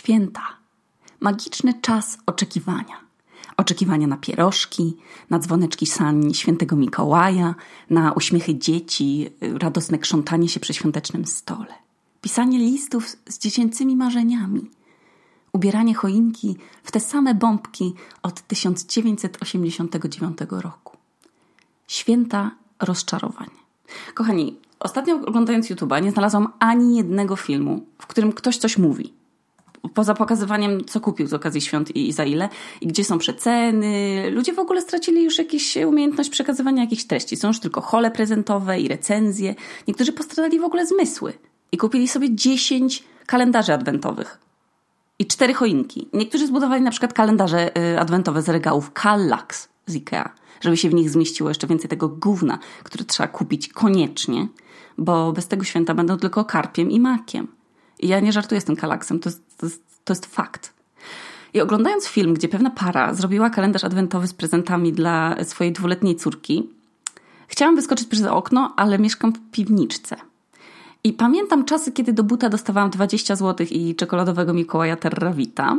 Święta. Magiczny czas oczekiwania. Oczekiwania na pierożki, na dzwoneczki sani świętego Mikołaja, na uśmiechy dzieci, radosne krzątanie się przy świątecznym stole. Pisanie listów z dziecięcymi marzeniami. Ubieranie choinki w te same bombki od 1989 roku. Święta rozczarowań. Kochani, ostatnio oglądając YouTube'a nie znalazłam ani jednego filmu, w którym ktoś coś mówi. Poza pokazywaniem, co kupił z okazji świąt i za ile, i gdzie są przeceny. Ludzie w ogóle stracili już jakąś umiejętność przekazywania jakichś treści. Są już tylko hole prezentowe i recenzje. Niektórzy postradali w ogóle zmysły i kupili sobie 10 kalendarzy adwentowych i cztery choinki. Niektórzy zbudowali na przykład kalendarze y, adwentowe z regałów Kallax z Ikea żeby się w nich zmieściło jeszcze więcej tego gówna, które trzeba kupić koniecznie, bo bez tego święta będą tylko karpiem i makiem. I ja nie żartuję z tym kalaksem, to jest, to jest, to jest fakt. I oglądając film, gdzie pewna para zrobiła kalendarz adwentowy z prezentami dla swojej dwuletniej córki, chciałam wyskoczyć przez okno, ale mieszkam w piwniczce. I pamiętam czasy, kiedy do buta dostawałam 20 zł i czekoladowego Mikołaja Terrawita.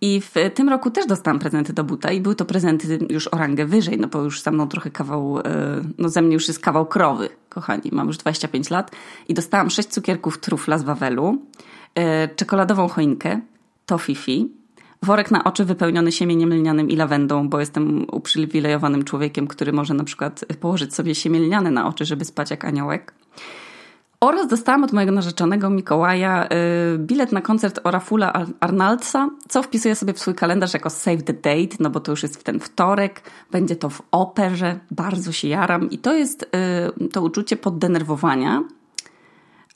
I w tym roku też dostałam prezenty do buta i były to prezenty już o rangę wyżej, no bo już za mną trochę kawał, e, no ze mnie już jest kawał krowy, kochani, mam już 25 lat i dostałam 6 cukierków trufla z Wawelu, e, czekoladową choinkę, tofifi, worek na oczy wypełniony siemieniem lnianym i lawendą, bo jestem uprzywilejowanym człowiekiem, który może na przykład położyć sobie siemię lniane na oczy, żeby spać jak aniołek. Oraz dostałam od mojego narzeczonego Mikołaja y, bilet na koncert Orafula Arnaldsa, co wpisuję sobie w swój kalendarz jako save the date, no bo to już jest w ten wtorek, będzie to w operze, bardzo się jaram i to jest y, to uczucie poddenerwowania,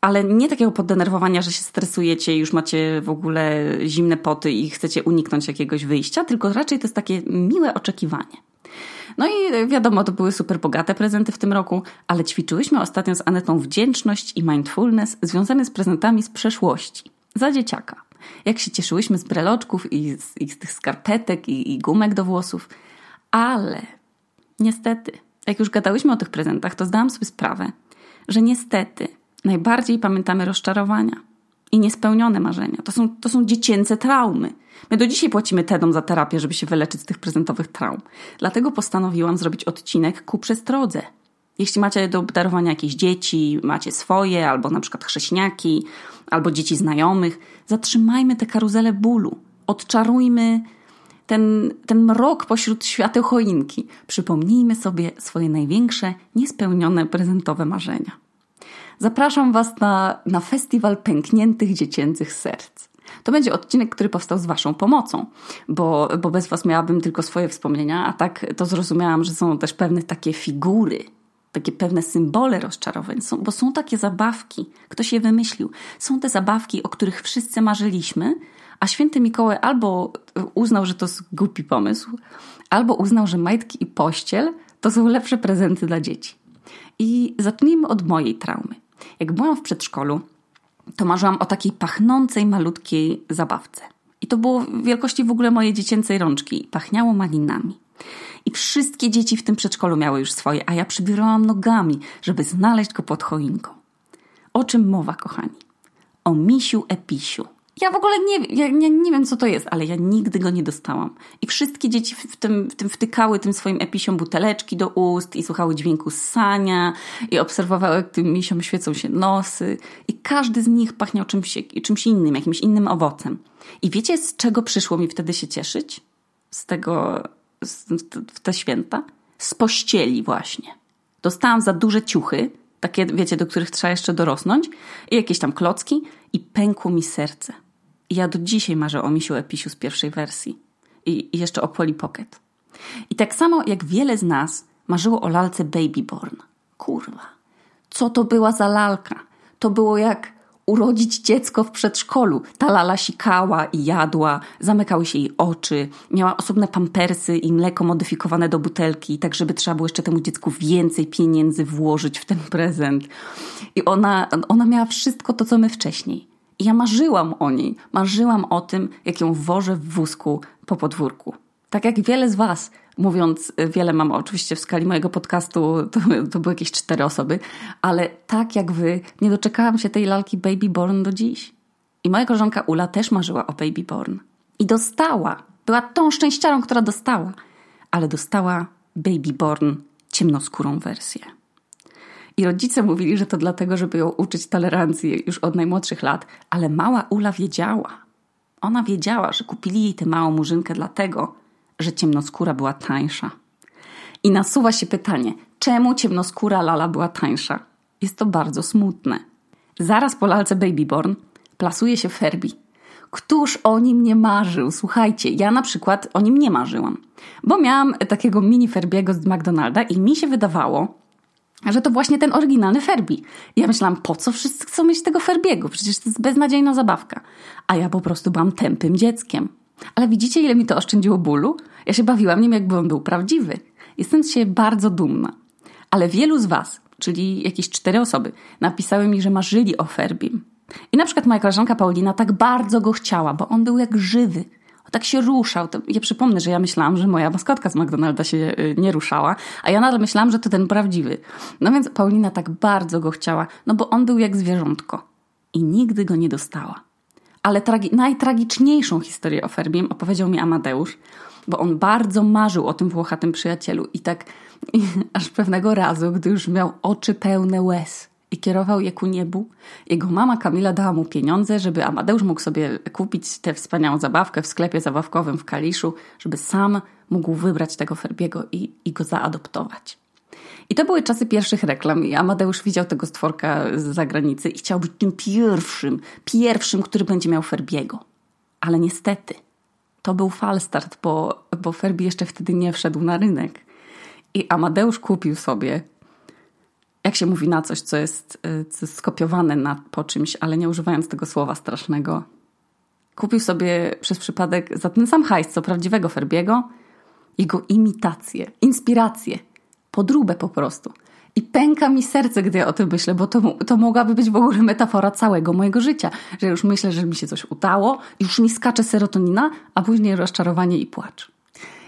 ale nie takiego poddenerwowania, że się stresujecie już macie w ogóle zimne poty i chcecie uniknąć jakiegoś wyjścia, tylko raczej to jest takie miłe oczekiwanie. No i wiadomo, to były super bogate prezenty w tym roku, ale ćwiczyłyśmy ostatnio z Anetą wdzięczność i mindfulness związane z prezentami z przeszłości. Za dzieciaka. Jak się cieszyłyśmy z breloczków i z, i z tych skarpetek i, i gumek do włosów. Ale niestety, jak już gadałyśmy o tych prezentach, to zdałam sobie sprawę, że niestety najbardziej pamiętamy rozczarowania i niespełnione marzenia. To są, to są dziecięce traumy. My do dzisiaj płacimy TEDom za terapię, żeby się wyleczyć z tych prezentowych traum. Dlatego postanowiłam zrobić odcinek ku przestrodze. Jeśli macie do darowania jakieś dzieci, macie swoje, albo na przykład chrześniaki, albo dzieci znajomych, zatrzymajmy tę karuzelę bólu. Odczarujmy ten, ten mrok pośród świateł choinki. Przypomnijmy sobie swoje największe, niespełnione prezentowe marzenia. Zapraszam Was na, na festiwal pękniętych dziecięcych serc. To będzie odcinek, który powstał z Waszą pomocą, bo, bo bez Was miałabym tylko swoje wspomnienia, a tak to zrozumiałam, że są też pewne takie figury, takie pewne symbole rozczarowań, są, bo są takie zabawki, ktoś je wymyślił. Są te zabawki, o których wszyscy marzyliśmy, a święty Mikołaj albo uznał, że to jest głupi pomysł, albo uznał, że majtki i pościel to są lepsze prezenty dla dzieci. I zacznijmy od mojej traumy. Jak byłam w przedszkolu, to marzyłam o takiej pachnącej, malutkiej zabawce. I to było wielkości w ogóle mojej dziecięcej rączki. Pachniało malinami. I wszystkie dzieci w tym przedszkolu miały już swoje, a ja przybierałam nogami, żeby znaleźć go pod choinką. O czym mowa, kochani? O misiu episiu. Ja w ogóle nie, ja nie, nie wiem, co to jest, ale ja nigdy go nie dostałam. I wszystkie dzieci w tym, w tym wtykały tym swoim episiom buteleczki do ust i słuchały dźwięku ssania i obserwowały, jak tym misiom świecą się nosy. I każdy z nich pachniał czymś, czymś innym, jakimś innym owocem. I wiecie, z czego przyszło mi wtedy się cieszyć? Z tego, z, w te święta? Z pościeli właśnie. Dostałam za duże ciuchy, takie, wiecie, do których trzeba jeszcze dorosnąć, i jakieś tam klocki, i pękło mi serce. Ja do dzisiaj marzę o misiu Episiu z pierwszej wersji. I, I, jeszcze o Polly Pocket. I tak samo jak wiele z nas marzyło o lalce Babyborn. Kurwa. Co to była za lalka? To było jak urodzić dziecko w przedszkolu. Ta lala sikała i jadła, zamykały się jej oczy, miała osobne pampersy i mleko modyfikowane do butelki, tak żeby trzeba było jeszcze temu dziecku więcej pieniędzy włożyć w ten prezent. I ona, ona miała wszystko to, co my wcześniej. I ja marzyłam o niej, marzyłam o tym, jak ją wożę w wózku po podwórku. Tak jak wiele z Was, mówiąc wiele mam oczywiście w skali mojego podcastu, to, to były jakieś cztery osoby, ale tak jak Wy, nie doczekałam się tej lalki Baby Born do dziś. I moja koleżanka Ula też marzyła o Baby Born. I dostała. Była tą szczęściarą, która dostała. Ale dostała Baby Born ciemnoskórą wersję. I rodzice mówili, że to dlatego, żeby ją uczyć tolerancji już od najmłodszych lat, ale mała Ula wiedziała. Ona wiedziała, że kupili jej tę małą murzynkę dlatego, że ciemnoskóra była tańsza. I nasuwa się pytanie, czemu ciemnoskóra lala była tańsza? Jest to bardzo smutne. Zaraz po lalce Babyborn plasuje się Ferbi. Któż o nim nie marzył? Słuchajcie, ja na przykład o nim nie marzyłam. Bo miałam takiego mini Ferbiego z McDonalda i mi się wydawało, że to właśnie ten oryginalny Ferbi. Ja myślałam, po co wszyscy chcą mieć tego Ferbiego? Przecież to jest beznadziejna zabawka. A ja po prostu byłam tępym dzieckiem. Ale widzicie, ile mi to oszczędziło bólu? Ja się bawiłam nim, jakby on był prawdziwy. Jestem z siebie bardzo dumna. Ale wielu z Was, czyli jakieś cztery osoby, napisały mi, że marzyli o Ferbim. I na przykład moja koleżanka Paulina tak bardzo go chciała, bo on był jak żywy. Tak się ruszał. Ja przypomnę, że ja myślałam, że moja maskotka z McDonalda się y, nie ruszała, a ja nadal myślałam, że to ten prawdziwy. No więc Paulina tak bardzo go chciała, no bo on był jak zwierzątko. I nigdy go nie dostała. Ale tragi- najtragiczniejszą historię o Ferbim opowiedział mi Amadeusz, bo on bardzo marzył o tym włochatym przyjacielu i tak i aż pewnego razu, gdy już miał oczy pełne łez i kierował je ku niebu, jego mama Kamila dała mu pieniądze, żeby Amadeusz mógł sobie kupić tę wspaniałą zabawkę w sklepie zabawkowym w Kaliszu, żeby sam mógł wybrać tego Ferbiego i, i go zaadoptować. I to były czasy pierwszych reklam i Amadeusz widział tego stworka z zagranicy i chciał być tym pierwszym, pierwszym, który będzie miał Ferbiego. Ale niestety, to był falstart, bo, bo Ferbi jeszcze wtedy nie wszedł na rynek. I Amadeusz kupił sobie, jak się mówi na coś, co jest, y, co jest skopiowane na, po czymś, ale nie używając tego słowa strasznego. Kupił sobie przez przypadek za ten sam hajs, co prawdziwego Ferbiego, jego imitację, inspirację, podróbę po prostu. I pęka mi serce, gdy ja o tym myślę, bo to, to mogłaby być w ogóle metafora całego mojego życia. Że już myślę, że mi się coś udało, już mi skacze serotonina, a później rozczarowanie i płacz.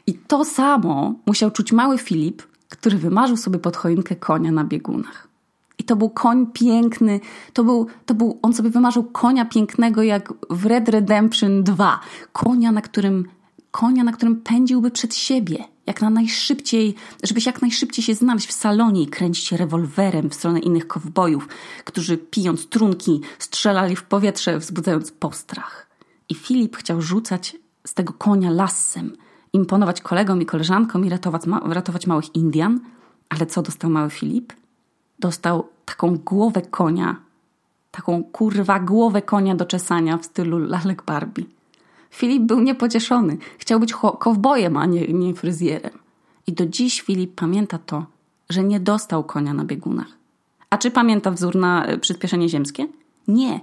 I to samo musiał czuć mały Filip, który wymarzył sobie pod choinkę konia na biegunach. I to był koń piękny, to był, to był, on sobie wymarzył konia pięknego jak w Red Redemption 2. Konia, na którym, konia, na którym pędziłby przed siebie jak na najszybciej, żeby się jak najszybciej się znaleźć w salonie i kręcić rewolwerem w stronę innych kowbojów, którzy pijąc trunki strzelali w powietrze, wzbudzając postrach. I Filip chciał rzucać z tego konia lasem, imponować kolegom i koleżankom i ratować, ma ratować małych Indian. Ale co dostał mały Filip? Dostał taką głowę konia, taką kurwa głowę konia do czesania w stylu lalek Barbie. Filip był niepocieszony. Chciał być kowbojem, a nie, nie fryzjerem. I do dziś Filip pamięta to, że nie dostał konia na biegunach. A czy pamięta wzór na e, przyspieszenie ziemskie? Nie,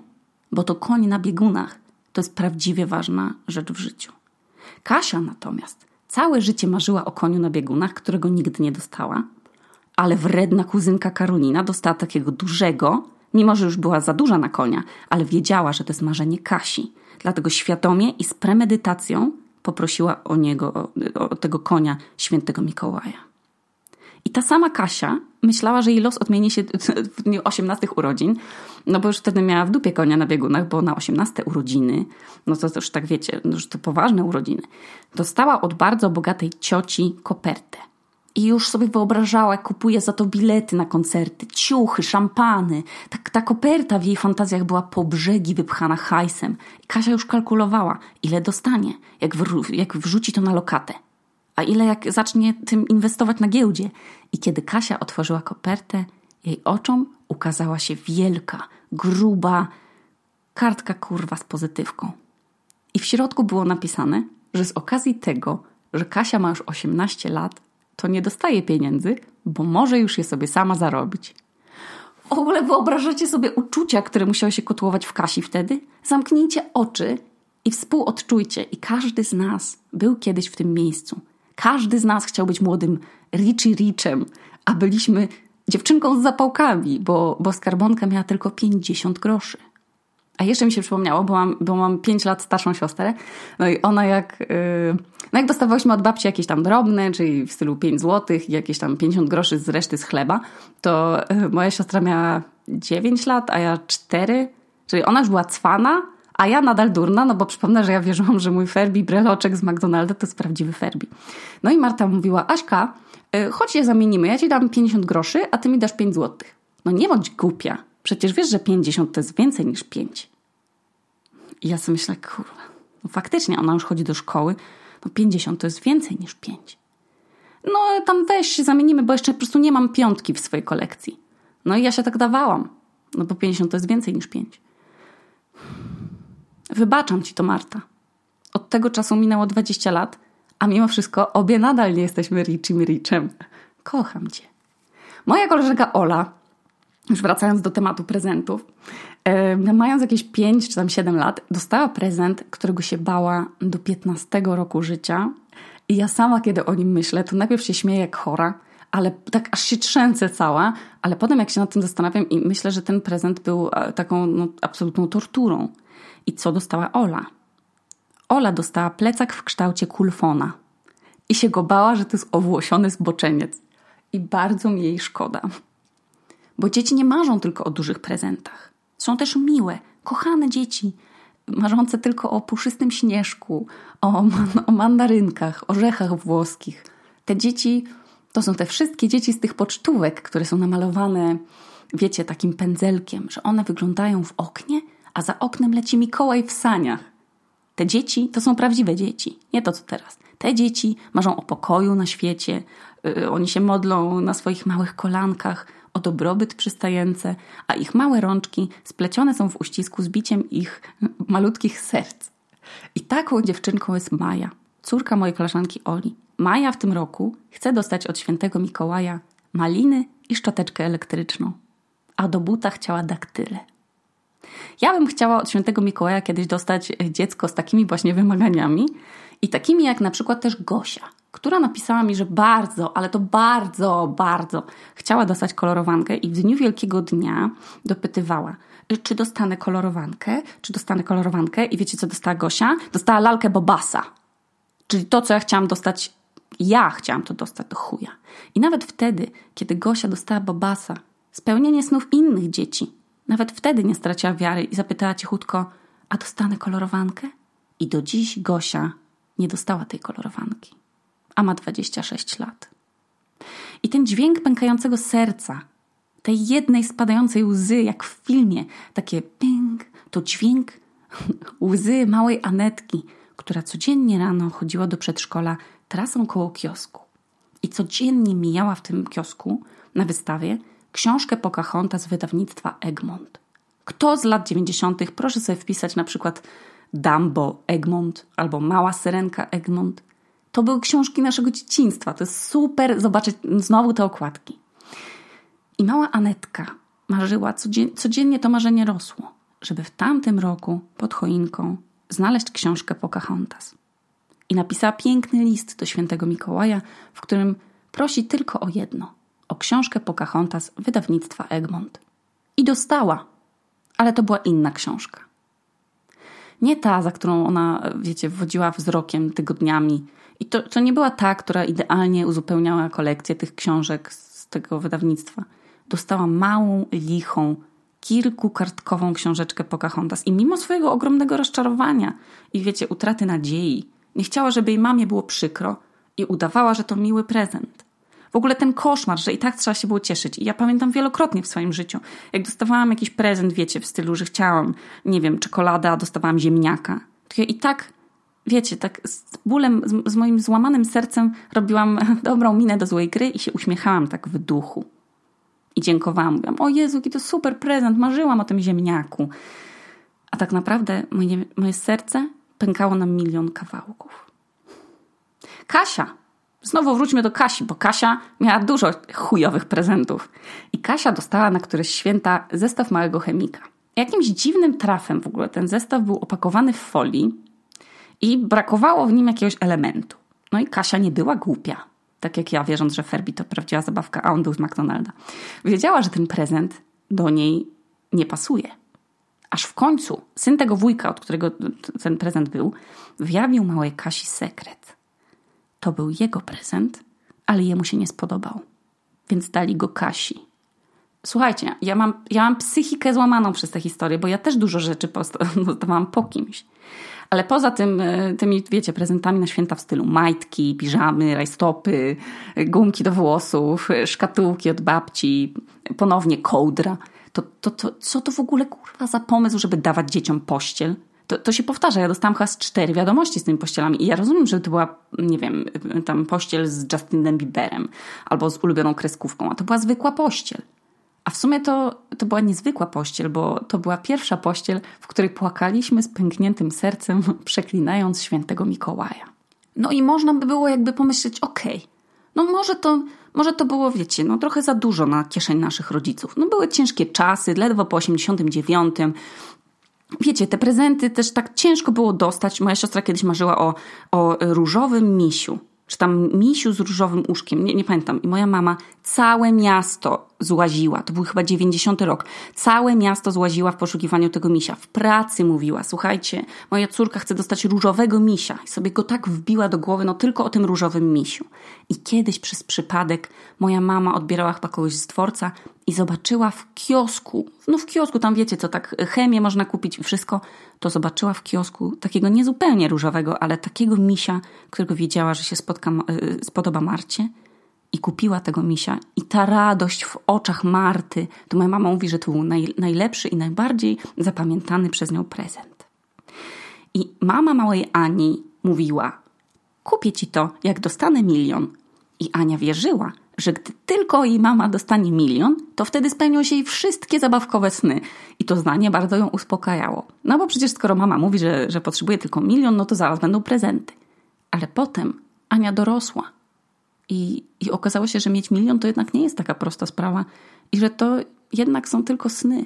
bo to koń na biegunach to jest prawdziwie ważna rzecz w życiu. Kasia natomiast całe życie marzyła o koniu na biegunach, którego nigdy nie dostała, ale wredna kuzynka Karolina dostała takiego dużego, mimo że już była za duża na konia, ale wiedziała, że to jest marzenie Kasi. Dlatego świadomie i z premedytacją poprosiła o niego, o, o tego konia świętego Mikołaja. I ta sama Kasia myślała, że jej los odmieni się w dniu 18 urodzin, no bo już wtedy miała w dupie konia na biegunach, bo na 18 urodziny, no to już tak wiecie, no już to poważne urodziny, dostała od bardzo bogatej cioci kopertę. I już sobie wyobrażała, jak kupuje za to bilety na koncerty, ciuchy, szampany. Ta, ta koperta w jej fantazjach była po brzegi wypchana hajsem. I Kasia już kalkulowała, ile dostanie, jak, jak wrzuci to na lokatę. A ile jak zacznie tym inwestować na giełdzie. I kiedy Kasia otworzyła kopertę, jej oczom ukazała się wielka, gruba kartka kurwa z pozytywką. I w środku było napisane, że z okazji tego, że Kasia ma już 18 lat, to nie dostaje pieniędzy, bo może już je sobie sama zarobić. W ogóle wyobrażacie sobie uczucia, które musiały się kotłować w Kasi wtedy? Zamknijcie oczy i współodczujcie. I każdy z nas był kiedyś w tym miejscu. Każdy z nas chciał być młodym Richie Richem, a byliśmy dziewczynką z zapałkami, bo, bo skarbonka miała tylko 50 groszy. A jeszcze mi się przypomniało, bo mam, bo mam 5 lat starszą siostrę, no i ona jak, yy, no jak dostawałyśmy od babci jakieś tam drobne, czyli w stylu 5 złotych i jakieś tam 50 groszy z reszty z chleba, to yy, moja siostra miała 9 lat, a ja 4, czyli ona już była cwana, A ja nadal durna, no bo przypomnę, że ja wierzyłam, że mój Ferbi breloczek z McDonalda to jest prawdziwy Ferbi. No i Marta mówiła, Aśka, y, chodź je zamienimy, ja ci dam 50 groszy, a ty mi dasz 5 złotych. No nie bądź głupia, przecież wiesz, że 50 to jest więcej niż 5. I ja sobie myślę, kurwa, no faktycznie ona już chodzi do szkoły, no 50 to jest więcej niż 5. No tam weź zamienimy, bo jeszcze po prostu nie mam piątki w swojej kolekcji. No i ja się tak dawałam, no bo 50 to jest więcej niż 5. Wybaczam ci to, Marta. Od tego czasu minęło 20 lat, a mimo wszystko obie nadal nie jesteśmy Richim Richem. Kocham cię. Moja koleżanka Ola, już wracając do tematu prezentów, yy, mając jakieś 5 czy tam 7 lat, dostała prezent, którego się bała do 15 roku życia. I ja sama, kiedy o nim myślę, to najpierw się śmieję jak chora, ale tak aż się trzęsę cała, ale potem jak się nad tym zastanawiam i myślę, że ten prezent był e, taką no, absolutną torturą. I co dostała Ola? Ola dostała plecak w kształcie kulfona i się go bała, że to jest owłosiony zboczeniec. I bardzo mi jej szkoda. Bo dzieci nie marzą tylko o dużych prezentach. Są też miłe, kochane dzieci, marzące tylko o puszystym śnieżku, o, o mandarynkach, orzechach włoskich. Te dzieci to są te wszystkie dzieci z tych pocztówek, które są namalowane, wiecie, takim pędzelkiem, że one wyglądają w oknie, a za oknem leci Mikołaj w saniach. Te dzieci to są prawdziwe dzieci, nie to co teraz. Te dzieci marzą o pokoju na świecie, yy, oni się modlą na swoich małych kolankach o dobrobyt przystające, a ich małe rączki splecione są w uścisku z biciem ich malutkich serc. I taką dziewczynką jest Maja, córka mojej koleżanki Oli. Maja w tym roku chce dostać od świętego Mikołaja maliny i szczoteczkę elektryczną, a do buta chciała daktyle. Ja bym chciała od świętego Mikołaja kiedyś dostać dziecko z takimi właśnie wymaganiami i takimi jak na przykład też Gosia, która napisała mi, że bardzo, ale to bardzo, bardzo chciała dostać kolorowankę i w dniu Wielkiego Dnia dopytywała, czy dostanę kolorowankę, czy dostanę kolorowankę i wiecie co dostała Gosia? Dostała lalkę Bobasa. Czyli to, co ja chciałam dostać, ja chciałam to dostać do chuja. I nawet wtedy, kiedy Gosia dostała Bobasa, spełnienie snów innych dzieci, nawet wtedy nie straciła wiary i zapytała cichutko, a dostanę kolorowankę? I do dziś Gosia nie dostała tej kolorowanki, a ma 26 lat. I ten dźwięk pękającego serca, tej jednej spadającej łzy, jak w filmie, takie ping, to dźwięk łzy małej Anetki, która codziennie rano chodziła do przedszkola trasą koło kiosku. I codziennie mijała w tym kiosku na wystawie książkę Pocahontas z wydawnictwa Egmont. Kto z lat 90., proszę sobie wpisać na przykład Dumbo Egmont albo Mała Syrenka Egmont. To były książki naszego dzieciństwa. To jest super zobaczyć znowu te okładki. I mała Anetka marzyła, codziennie, to marzenie rosło, żeby w tamtym roku pod choinką znaleźć książkę Pocahontas. I napisała piękny list do świętego Mikołaja, w którym prosi tylko o jedno książkę Pocahontas wydawnictwa Egmont. I dostała, ale to była inna książka. Nie ta, za którą ona, wiecie, wchodziła wzrokiem tygodniami. I to, to nie była ta, która idealnie uzupełniała kolekcję tych książek z tego wydawnictwa. Dostała małą, lichą, kilkukartkową książeczkę Pocahontas i mimo swojego ogromnego rozczarowania i wiecie, utraty nadziei, nie chciała, żeby jej mamie było przykro i udawała, że to miły prezent. W ogóle ten koszmar, że i tak trzeba się było cieszyć. I ja pamiętam wielokrotnie w swoim życiu, jak dostawałam jakiś prezent, wiecie, w stylu, że chciałam, nie wiem, czekolada, dostawałam ziemniaka. To ja i tak, wiecie, tak z bólem, z, z moim złamanym sercem robiłam dobrą minę do złej gry i się uśmiechałam tak w duchu. I dziękowałam. Mówiłam, o Jezu, jaki to super prezent, marzyłam o tym ziemniaku. A tak naprawdę moje, moje serce pękało na milion kawałków. Kasia Znowu wróćmy do Kasi, bo Kasia miała dużo chujowych prezentów. I Kasia dostała na któreś święta zestaw małego chemika. Jakimś dziwnym trafem w ogóle ten zestaw był opakowany w folii i brakowało w nim jakiegoś elementu. No i Kasia nie była głupia. Tak jak ja, wierząc, że Ferbi to prawdziwa zabawka, a on był z McDonalda. Wiedziała, że ten prezent do niej nie pasuje. Aż w końcu syn tego wujka, od którego ten prezent był, wyjawił małej Kasi sekret. To był jego prezent, ale jemu się nie spodobał, więc dali go Kasi. Słuchajcie, ja mam, ja mam psychikę złamaną przez tę historię, bo ja też dużo rzeczy dostawałam po kimś. Ale poza tym, e, tymi, wiecie, prezentami na święta w stylu majtki, piżamy, rajstopy, gumki do włosów, szkatułki od babci, ponownie kołdra, to, to, to co to w ogóle kurwa za pomysł, żeby dawać dzieciom pościel? To, to się powtarza. Ja dostałam chyba z cztery wiadomości z tymi pościelami i ja rozumiem, że to była, nie wiem, tam pościel z Justinem Bieberem albo z ulubioną kreskówką, a to była zwykła pościel. A w sumie to, to była niezwykła pościel, bo to była pierwsza pościel, w której płakaliśmy z pękniętym sercem, przeklinając świętego Mikołaja. No i można by było jakby pomyśleć, okej, okay, no może to, może to było, wiecie, no trochę za dużo na kieszeń naszych rodziców. No były ciężkie czasy, ledwo po 89. Wiecie, te prezenty też tak ciężko było dostać. Moja siostra kiedyś marzyła o, o różowym misiu czy tam misiu z różowym uszkiem, nie, nie pamiętam. I moja mama całe miasto złaziła, to był chyba 90 rok, całe miasto złaziła w poszukiwaniu tego misia. W pracy mówiła, słuchajcie, moja córka chce dostać różowego misia. I sobie go tak wbiła do głowy, no tylko o tym różowym misiu. I kiedyś przez przypadek moja mama odbierała chyba kogoś z dworca i zobaczyła w kiosku, no w kiosku, tam wiecie co, tak chemię można kupić i wszystko, to zobaczyła w kiosku takiego niezupełnie różowego, ale takiego misia, którego wiedziała, że się spotka, y, spodoba Marcie i kupiła tego misia. I ta radość w oczach Marty, to moja mama mówi, że to był naj, najlepszy i najbardziej zapamiętany przez nią prezent. I mama małej Ani mówiła: Kupię ci to, jak dostanę milion. I Ania wierzyła, że gdy tylko jej mama dostanie milion, to wtedy spełnią się jej wszystkie zabawkowe sny. I to zdanie bardzo ją uspokajało. No bo przecież skoro mama mówi, że, że potrzebuje tylko milion, no to zaraz będą prezenty. Ale potem Ania dorosła. I, I okazało się, że mieć milion to jednak nie jest taka prosta sprawa i że to jednak są tylko sny.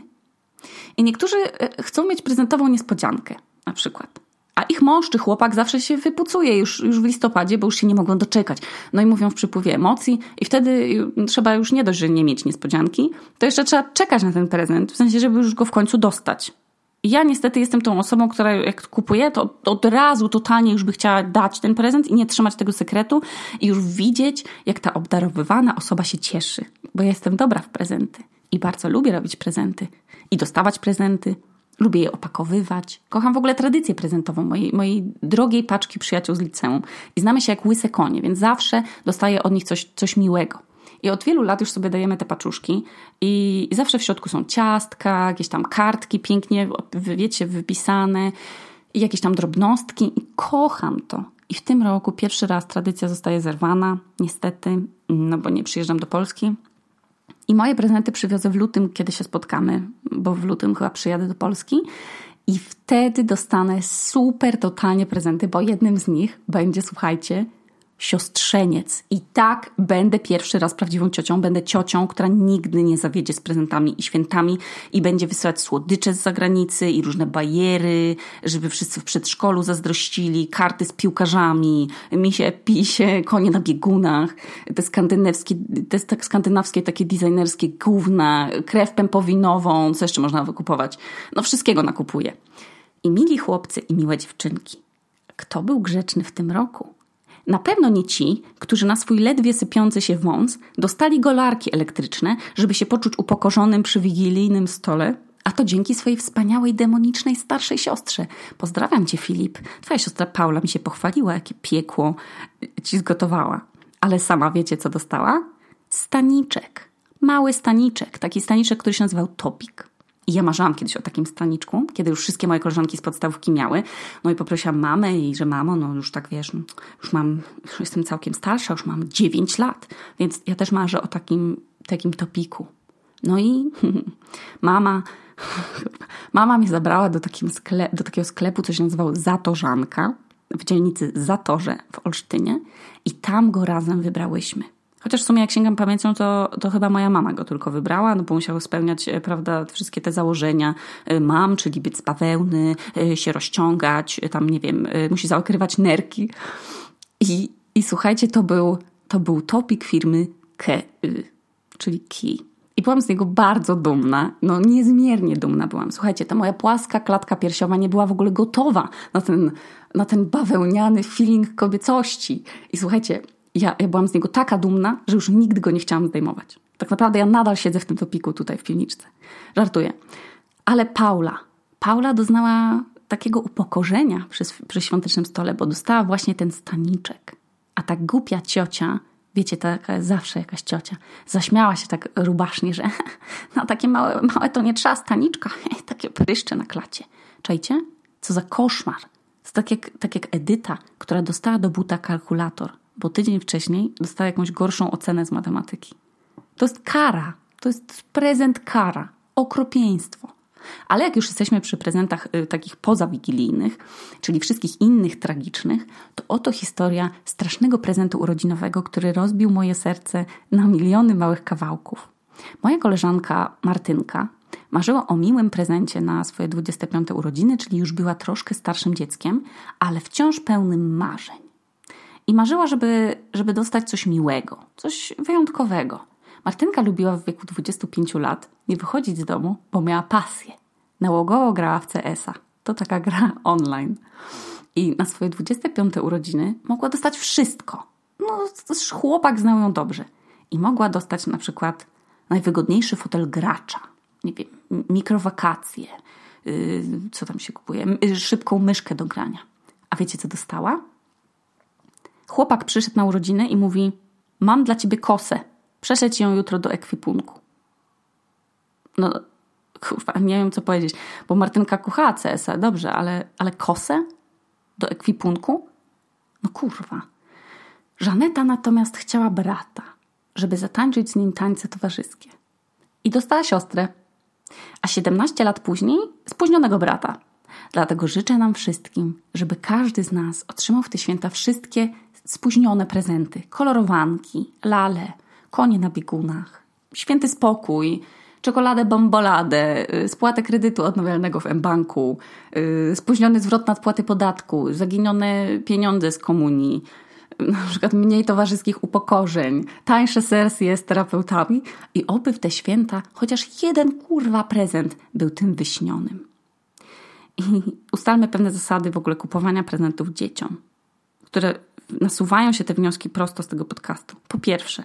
I niektórzy e, chcą mieć prezentową niespodziankę, na przykład. A ich mąż czy chłopak zawsze się wypucuje już, już w listopadzie, bo już się nie mogą doczekać. No i mówią w przypływie emocji, i wtedy trzeba już nie dość, że nie mieć niespodzianki, to jeszcze trzeba czekać na ten prezent, w sensie, żeby już go w końcu dostać. Ja niestety jestem tą osobą, która jak kupuje, to od razu totalnie już by chciała dać ten prezent i nie trzymać tego sekretu i już widzieć, jak ta obdarowywana osoba się cieszy. Bo ja jestem dobra w prezenty i bardzo lubię robić prezenty i dostawać prezenty Lubię je opakowywać. Kocham w ogóle tradycję prezentową mojej, mojej drogiej paczki przyjaciół z liceum. I znamy się jak łyse konie, więc zawsze dostaję od nich coś, coś miłego. I od wielu lat już sobie dajemy te paczuszki i, zawsze w środku są ciastka, jakieś tam kartki pięknie, wiecie, wypisane i jakieś tam drobnostki i kocham to. I w tym roku pierwszy raz tradycja zostaje zerwana, niestety, no bo nie przyjeżdżam do Polski, i moje prezenty przywiozę w lutym, kiedy się spotkamy, bo w lutym chyba przyjadę do Polski. I wtedy dostanę super totalnie prezenty, bo jednym z nich będzie, słuchajcie, siostrzeniec. I tak będę pierwszy raz prawdziwą ciocią. Będę ciocią, która nigdy nie zawiedzie z prezentami i świętami i będzie wysyłać słodycze z zagranicy i różne bajery, żeby wszyscy w przedszkolu zazdrościli, karty z piłkarzami, misie, pisie, konie na biegunach, te skandynawskie, te tak skandynawskie takie designerskie gówna, krew pępowinową, co jeszcze można wykupować. No wszystkiego nakupuję. I mili chłopcy i miłe dziewczynki. Kto był grzeczny w tym roku? Na pewno nie ci, którzy na swój ledwie sypiący się wąs dostali golarki elektryczne, żeby się poczuć upokorzonym przy wigilijnym stole, a to dzięki swojej wspaniałej, demonicznej starszej siostrze. Pozdrawiam cię, Filip. Twoja siostra Paula mi się pochwaliła, jakie piekło ci zgotowała. Ale sama wiecie, co dostała? Staniczek. Mały staniczek. Taki staniczek, który się nazywał Topik. I ja marzyłam kiedyś o takim staniczku, kiedy już wszystkie moje koleżanki z podstawówki miały. No i poprosiłam mamę i że mamo, no już tak wiesz, już mam, już jestem całkiem starsza, już mam 9 lat, więc ja też marzę o takim, takim topiku. No i mama, mama mnie zabrała do, takim do takiego sklepu, co się nazywał Zatorzanka w dzielnicy Zatorze w Olsztynie i tam go razem wybrałyśmy. Chociaż w sumie jak sięgam pamięcią, to, to chyba moja mama go tylko wybrała, no bo musiał spełniać, e, prawda, wszystkie te założenia e, mam, czyli być z bawełny, e, się rozciągać, tam nie wiem, musi zaokrywać nerki. I, i słuchajcie, to był, to był topik firmy Ke, czyli Key. I byłam z niego bardzo dumna, no niezmiernie dumna byłam. Słuchajcie, ta moja płaska klatka piersiowa nie była w ogóle gotowa na ten, na ten bawełniany feeling kobiecości. I słuchajcie, ja, ja byłam z niego taka dumna, że już nigdy go nie chciałam zdejmować. Tak naprawdę ja nadal siedzę w tym topiku tutaj w piwniczce. Żartuję. Ale Paula, Paula doznała takiego upokorzenia przy, przy świątecznym stole, bo dostała właśnie ten staniczek. A ta głupia ciocia, wiecie, taka zawsze jakaś ciocia, zaśmiała się tak rubasznie, że no takie małe, małe to nie trzeba staniczka, takie pryszcze na klacie. Czajcie? Co za koszmar. To tak jak, tak jak Edyta, która dostała do buta kalkulator, bo tydzień wcześniej dostała jakąś gorszą ocenę z matematyki. To jest kara. To jest prezent kara. Okropieństwo. Ale jak już jesteśmy przy prezentach y, takich pozawigilijnych, czyli wszystkich innych tragicznych, to oto historia strasznego prezentu urodzinowego, który rozbił moje serce na miliony małych kawałków. Moja koleżanka Martynka marzyła o miłym prezencie na swoje 25 urodziny, czyli już była troszkę starszym dzieckiem, ale wciąż pełnym marzeń. I marzyła, żeby, żeby dostać coś miłego, coś wyjątkowego. Martynka lubiła w wieku 25 lat nie wychodzić z domu, bo miała pasję. Nałogowo grała w CS-a. To taka gra online. I na swoje 25 urodziny mogła dostać wszystko. No, chłopak znał ją dobrze. I mogła dostać na przykład najwygodniejszy fotel gracza, nie wiem, mikrowakacje, yy, co tam się kupuje, yy, szybką myszkę do grania. A wiecie, co dostała? Chłopak przyszedł na urodziny i mówi: Mam dla ciebie kosę. Przeszedł ją jutro do ekwipunku. No, kurwa, nie wiem co powiedzieć, bo Martynka kochała CS-a, dobrze, ale, ale kosę do ekwipunku? No kurwa. Żaneta natomiast chciała brata, żeby zatańczyć z nim tańce towarzyskie. I dostała siostrę. A 17 lat później spóźnionego brata. Dlatego życzę nam wszystkim, żeby każdy z nas otrzymał w te święta wszystkie spóźnione prezenty, kolorowanki, lale, konie na biegunach, święty spokój, czekoladę bomboladę, y, spłatę kredytu odnawialnego w mBanku, y, spóźniony zwrot nadpłaty podatku, zaginione pieniądze z komunii, na przykład mniej towarzyskich upokorzeń, tańsze sesje z terapeutami i oby w te święta chociaż jeden kurwa prezent był tym wyśnionym. I ustalmy pewne zasady w ogóle kupowania prezentów dzieciom, które nasuwają się te wnioski prosto z tego podcastu. Po pierwsze,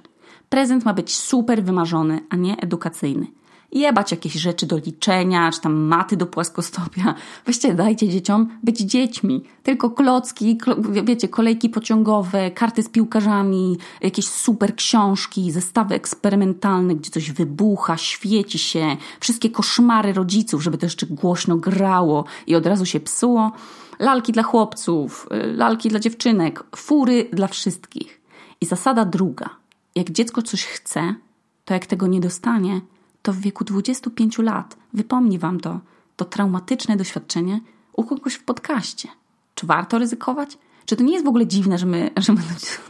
prezent ma być super wymarzony, a nie edukacyjny jebać jakieś rzeczy do liczenia, czy tam maty do płaskostopia. Weźcie, dajcie dzieciom być dziećmi. Tylko klocki, wiecie, kolejki pociągowe, karty z piłkarzami, jakieś super książki, zestawy eksperymentalne, gdzie coś wybucha, świeci się, wszystkie koszmary rodziców, żeby to jeszcze głośno grało i od razu się psuło. Lalki dla chłopców, lalki dla dziewczynek, fury dla wszystkich. I zasada druga. Jak dziecko coś chce, to jak tego nie dostanie, to w wieku 25 lat wypomni Wam to, to traumatyczne doświadczenie u kogoś w podcaście. Czy warto ryzykować? Czy to nie jest w ogóle dziwne, że my, że my,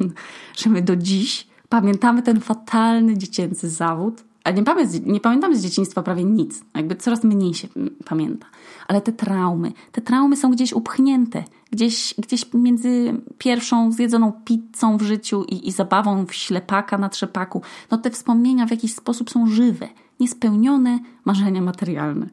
że my do dziś pamiętamy ten fatalny dziecięcy zawód? A nie, pamię nie pamiętamy z dzieciństwa prawie nic. Jakby coraz mniej się pamięta. Ale te traumy, te traumy są gdzieś upchnięte. Gdzieś, gdzieś między pierwszą zjedzoną pizzą w życiu i, i zabawą w ślepaka na trzepaku. No te wspomnienia w jakiś sposób są żywe niespełnione marzenia materialne.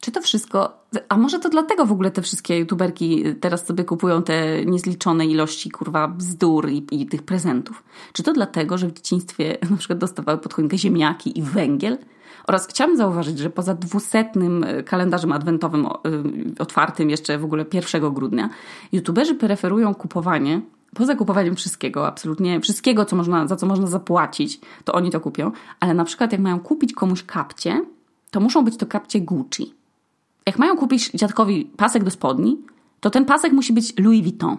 Czy to wszystko, a może to dlatego w ogóle te wszystkie youtuberki teraz sobie kupują te niezliczone ilości kurwa bzdur i, i tych prezentów? Czy to dlatego, że w dzieciństwie na przykład dostawały pod choinkę ziemniaki i węgiel? Oraz chciałam zauważyć, że poza dwusetnym kalendarzem adwentowym y, otwartym jeszcze w ogóle 1 grudnia, youtuberzy preferują kupowanie poza kupowaniem wszystkiego, absolutnie wszystkiego, co można, za co można zapłacić, to oni to kupią, ale na przykład jak mają kupić komuś kapcie, to muszą być to kapcie Gucci. Jak mają kupić dziadkowi pasek do spodni, to ten pasek musi być Louis Vuitton.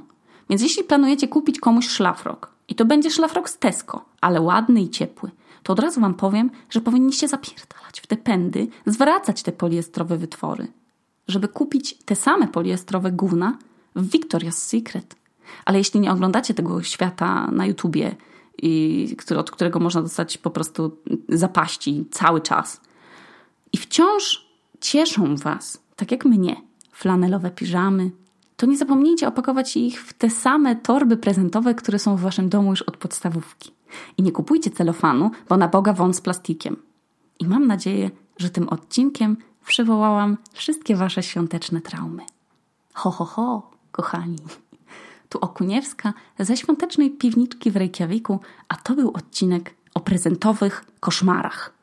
Więc jeśli planujecie kupić komuś szlafrok, i to będzie szlafrok z Tesco, ale ładny i ciepły, to od razu wam powiem, że powinniście zapierdalać w te pędy, zwracać te poliestrowe wytwory, żeby kupić te same poliestrowe gówna w Victoria's Secret ale jeśli nie oglądacie tego świata na YouTubie, i, od którego można dostać po prostu zapaści cały czas, i wciąż cieszą Was, tak jak mnie, flanelowe piżamy, to nie zapomnijcie opakować ich w te same torby prezentowe, które są w Waszym domu już od podstawówki. I nie kupujcie celofanu, bo na Boga wąt z plastikiem. I mam nadzieję, że tym odcinkiem przywołałam wszystkie Wasze świąteczne traumy. Ho, ho, ho, kochani. Tu Okuniewska ze świątecznej piwniczki w Reykjaviku, a to był odcinek o prezentowych koszmarach.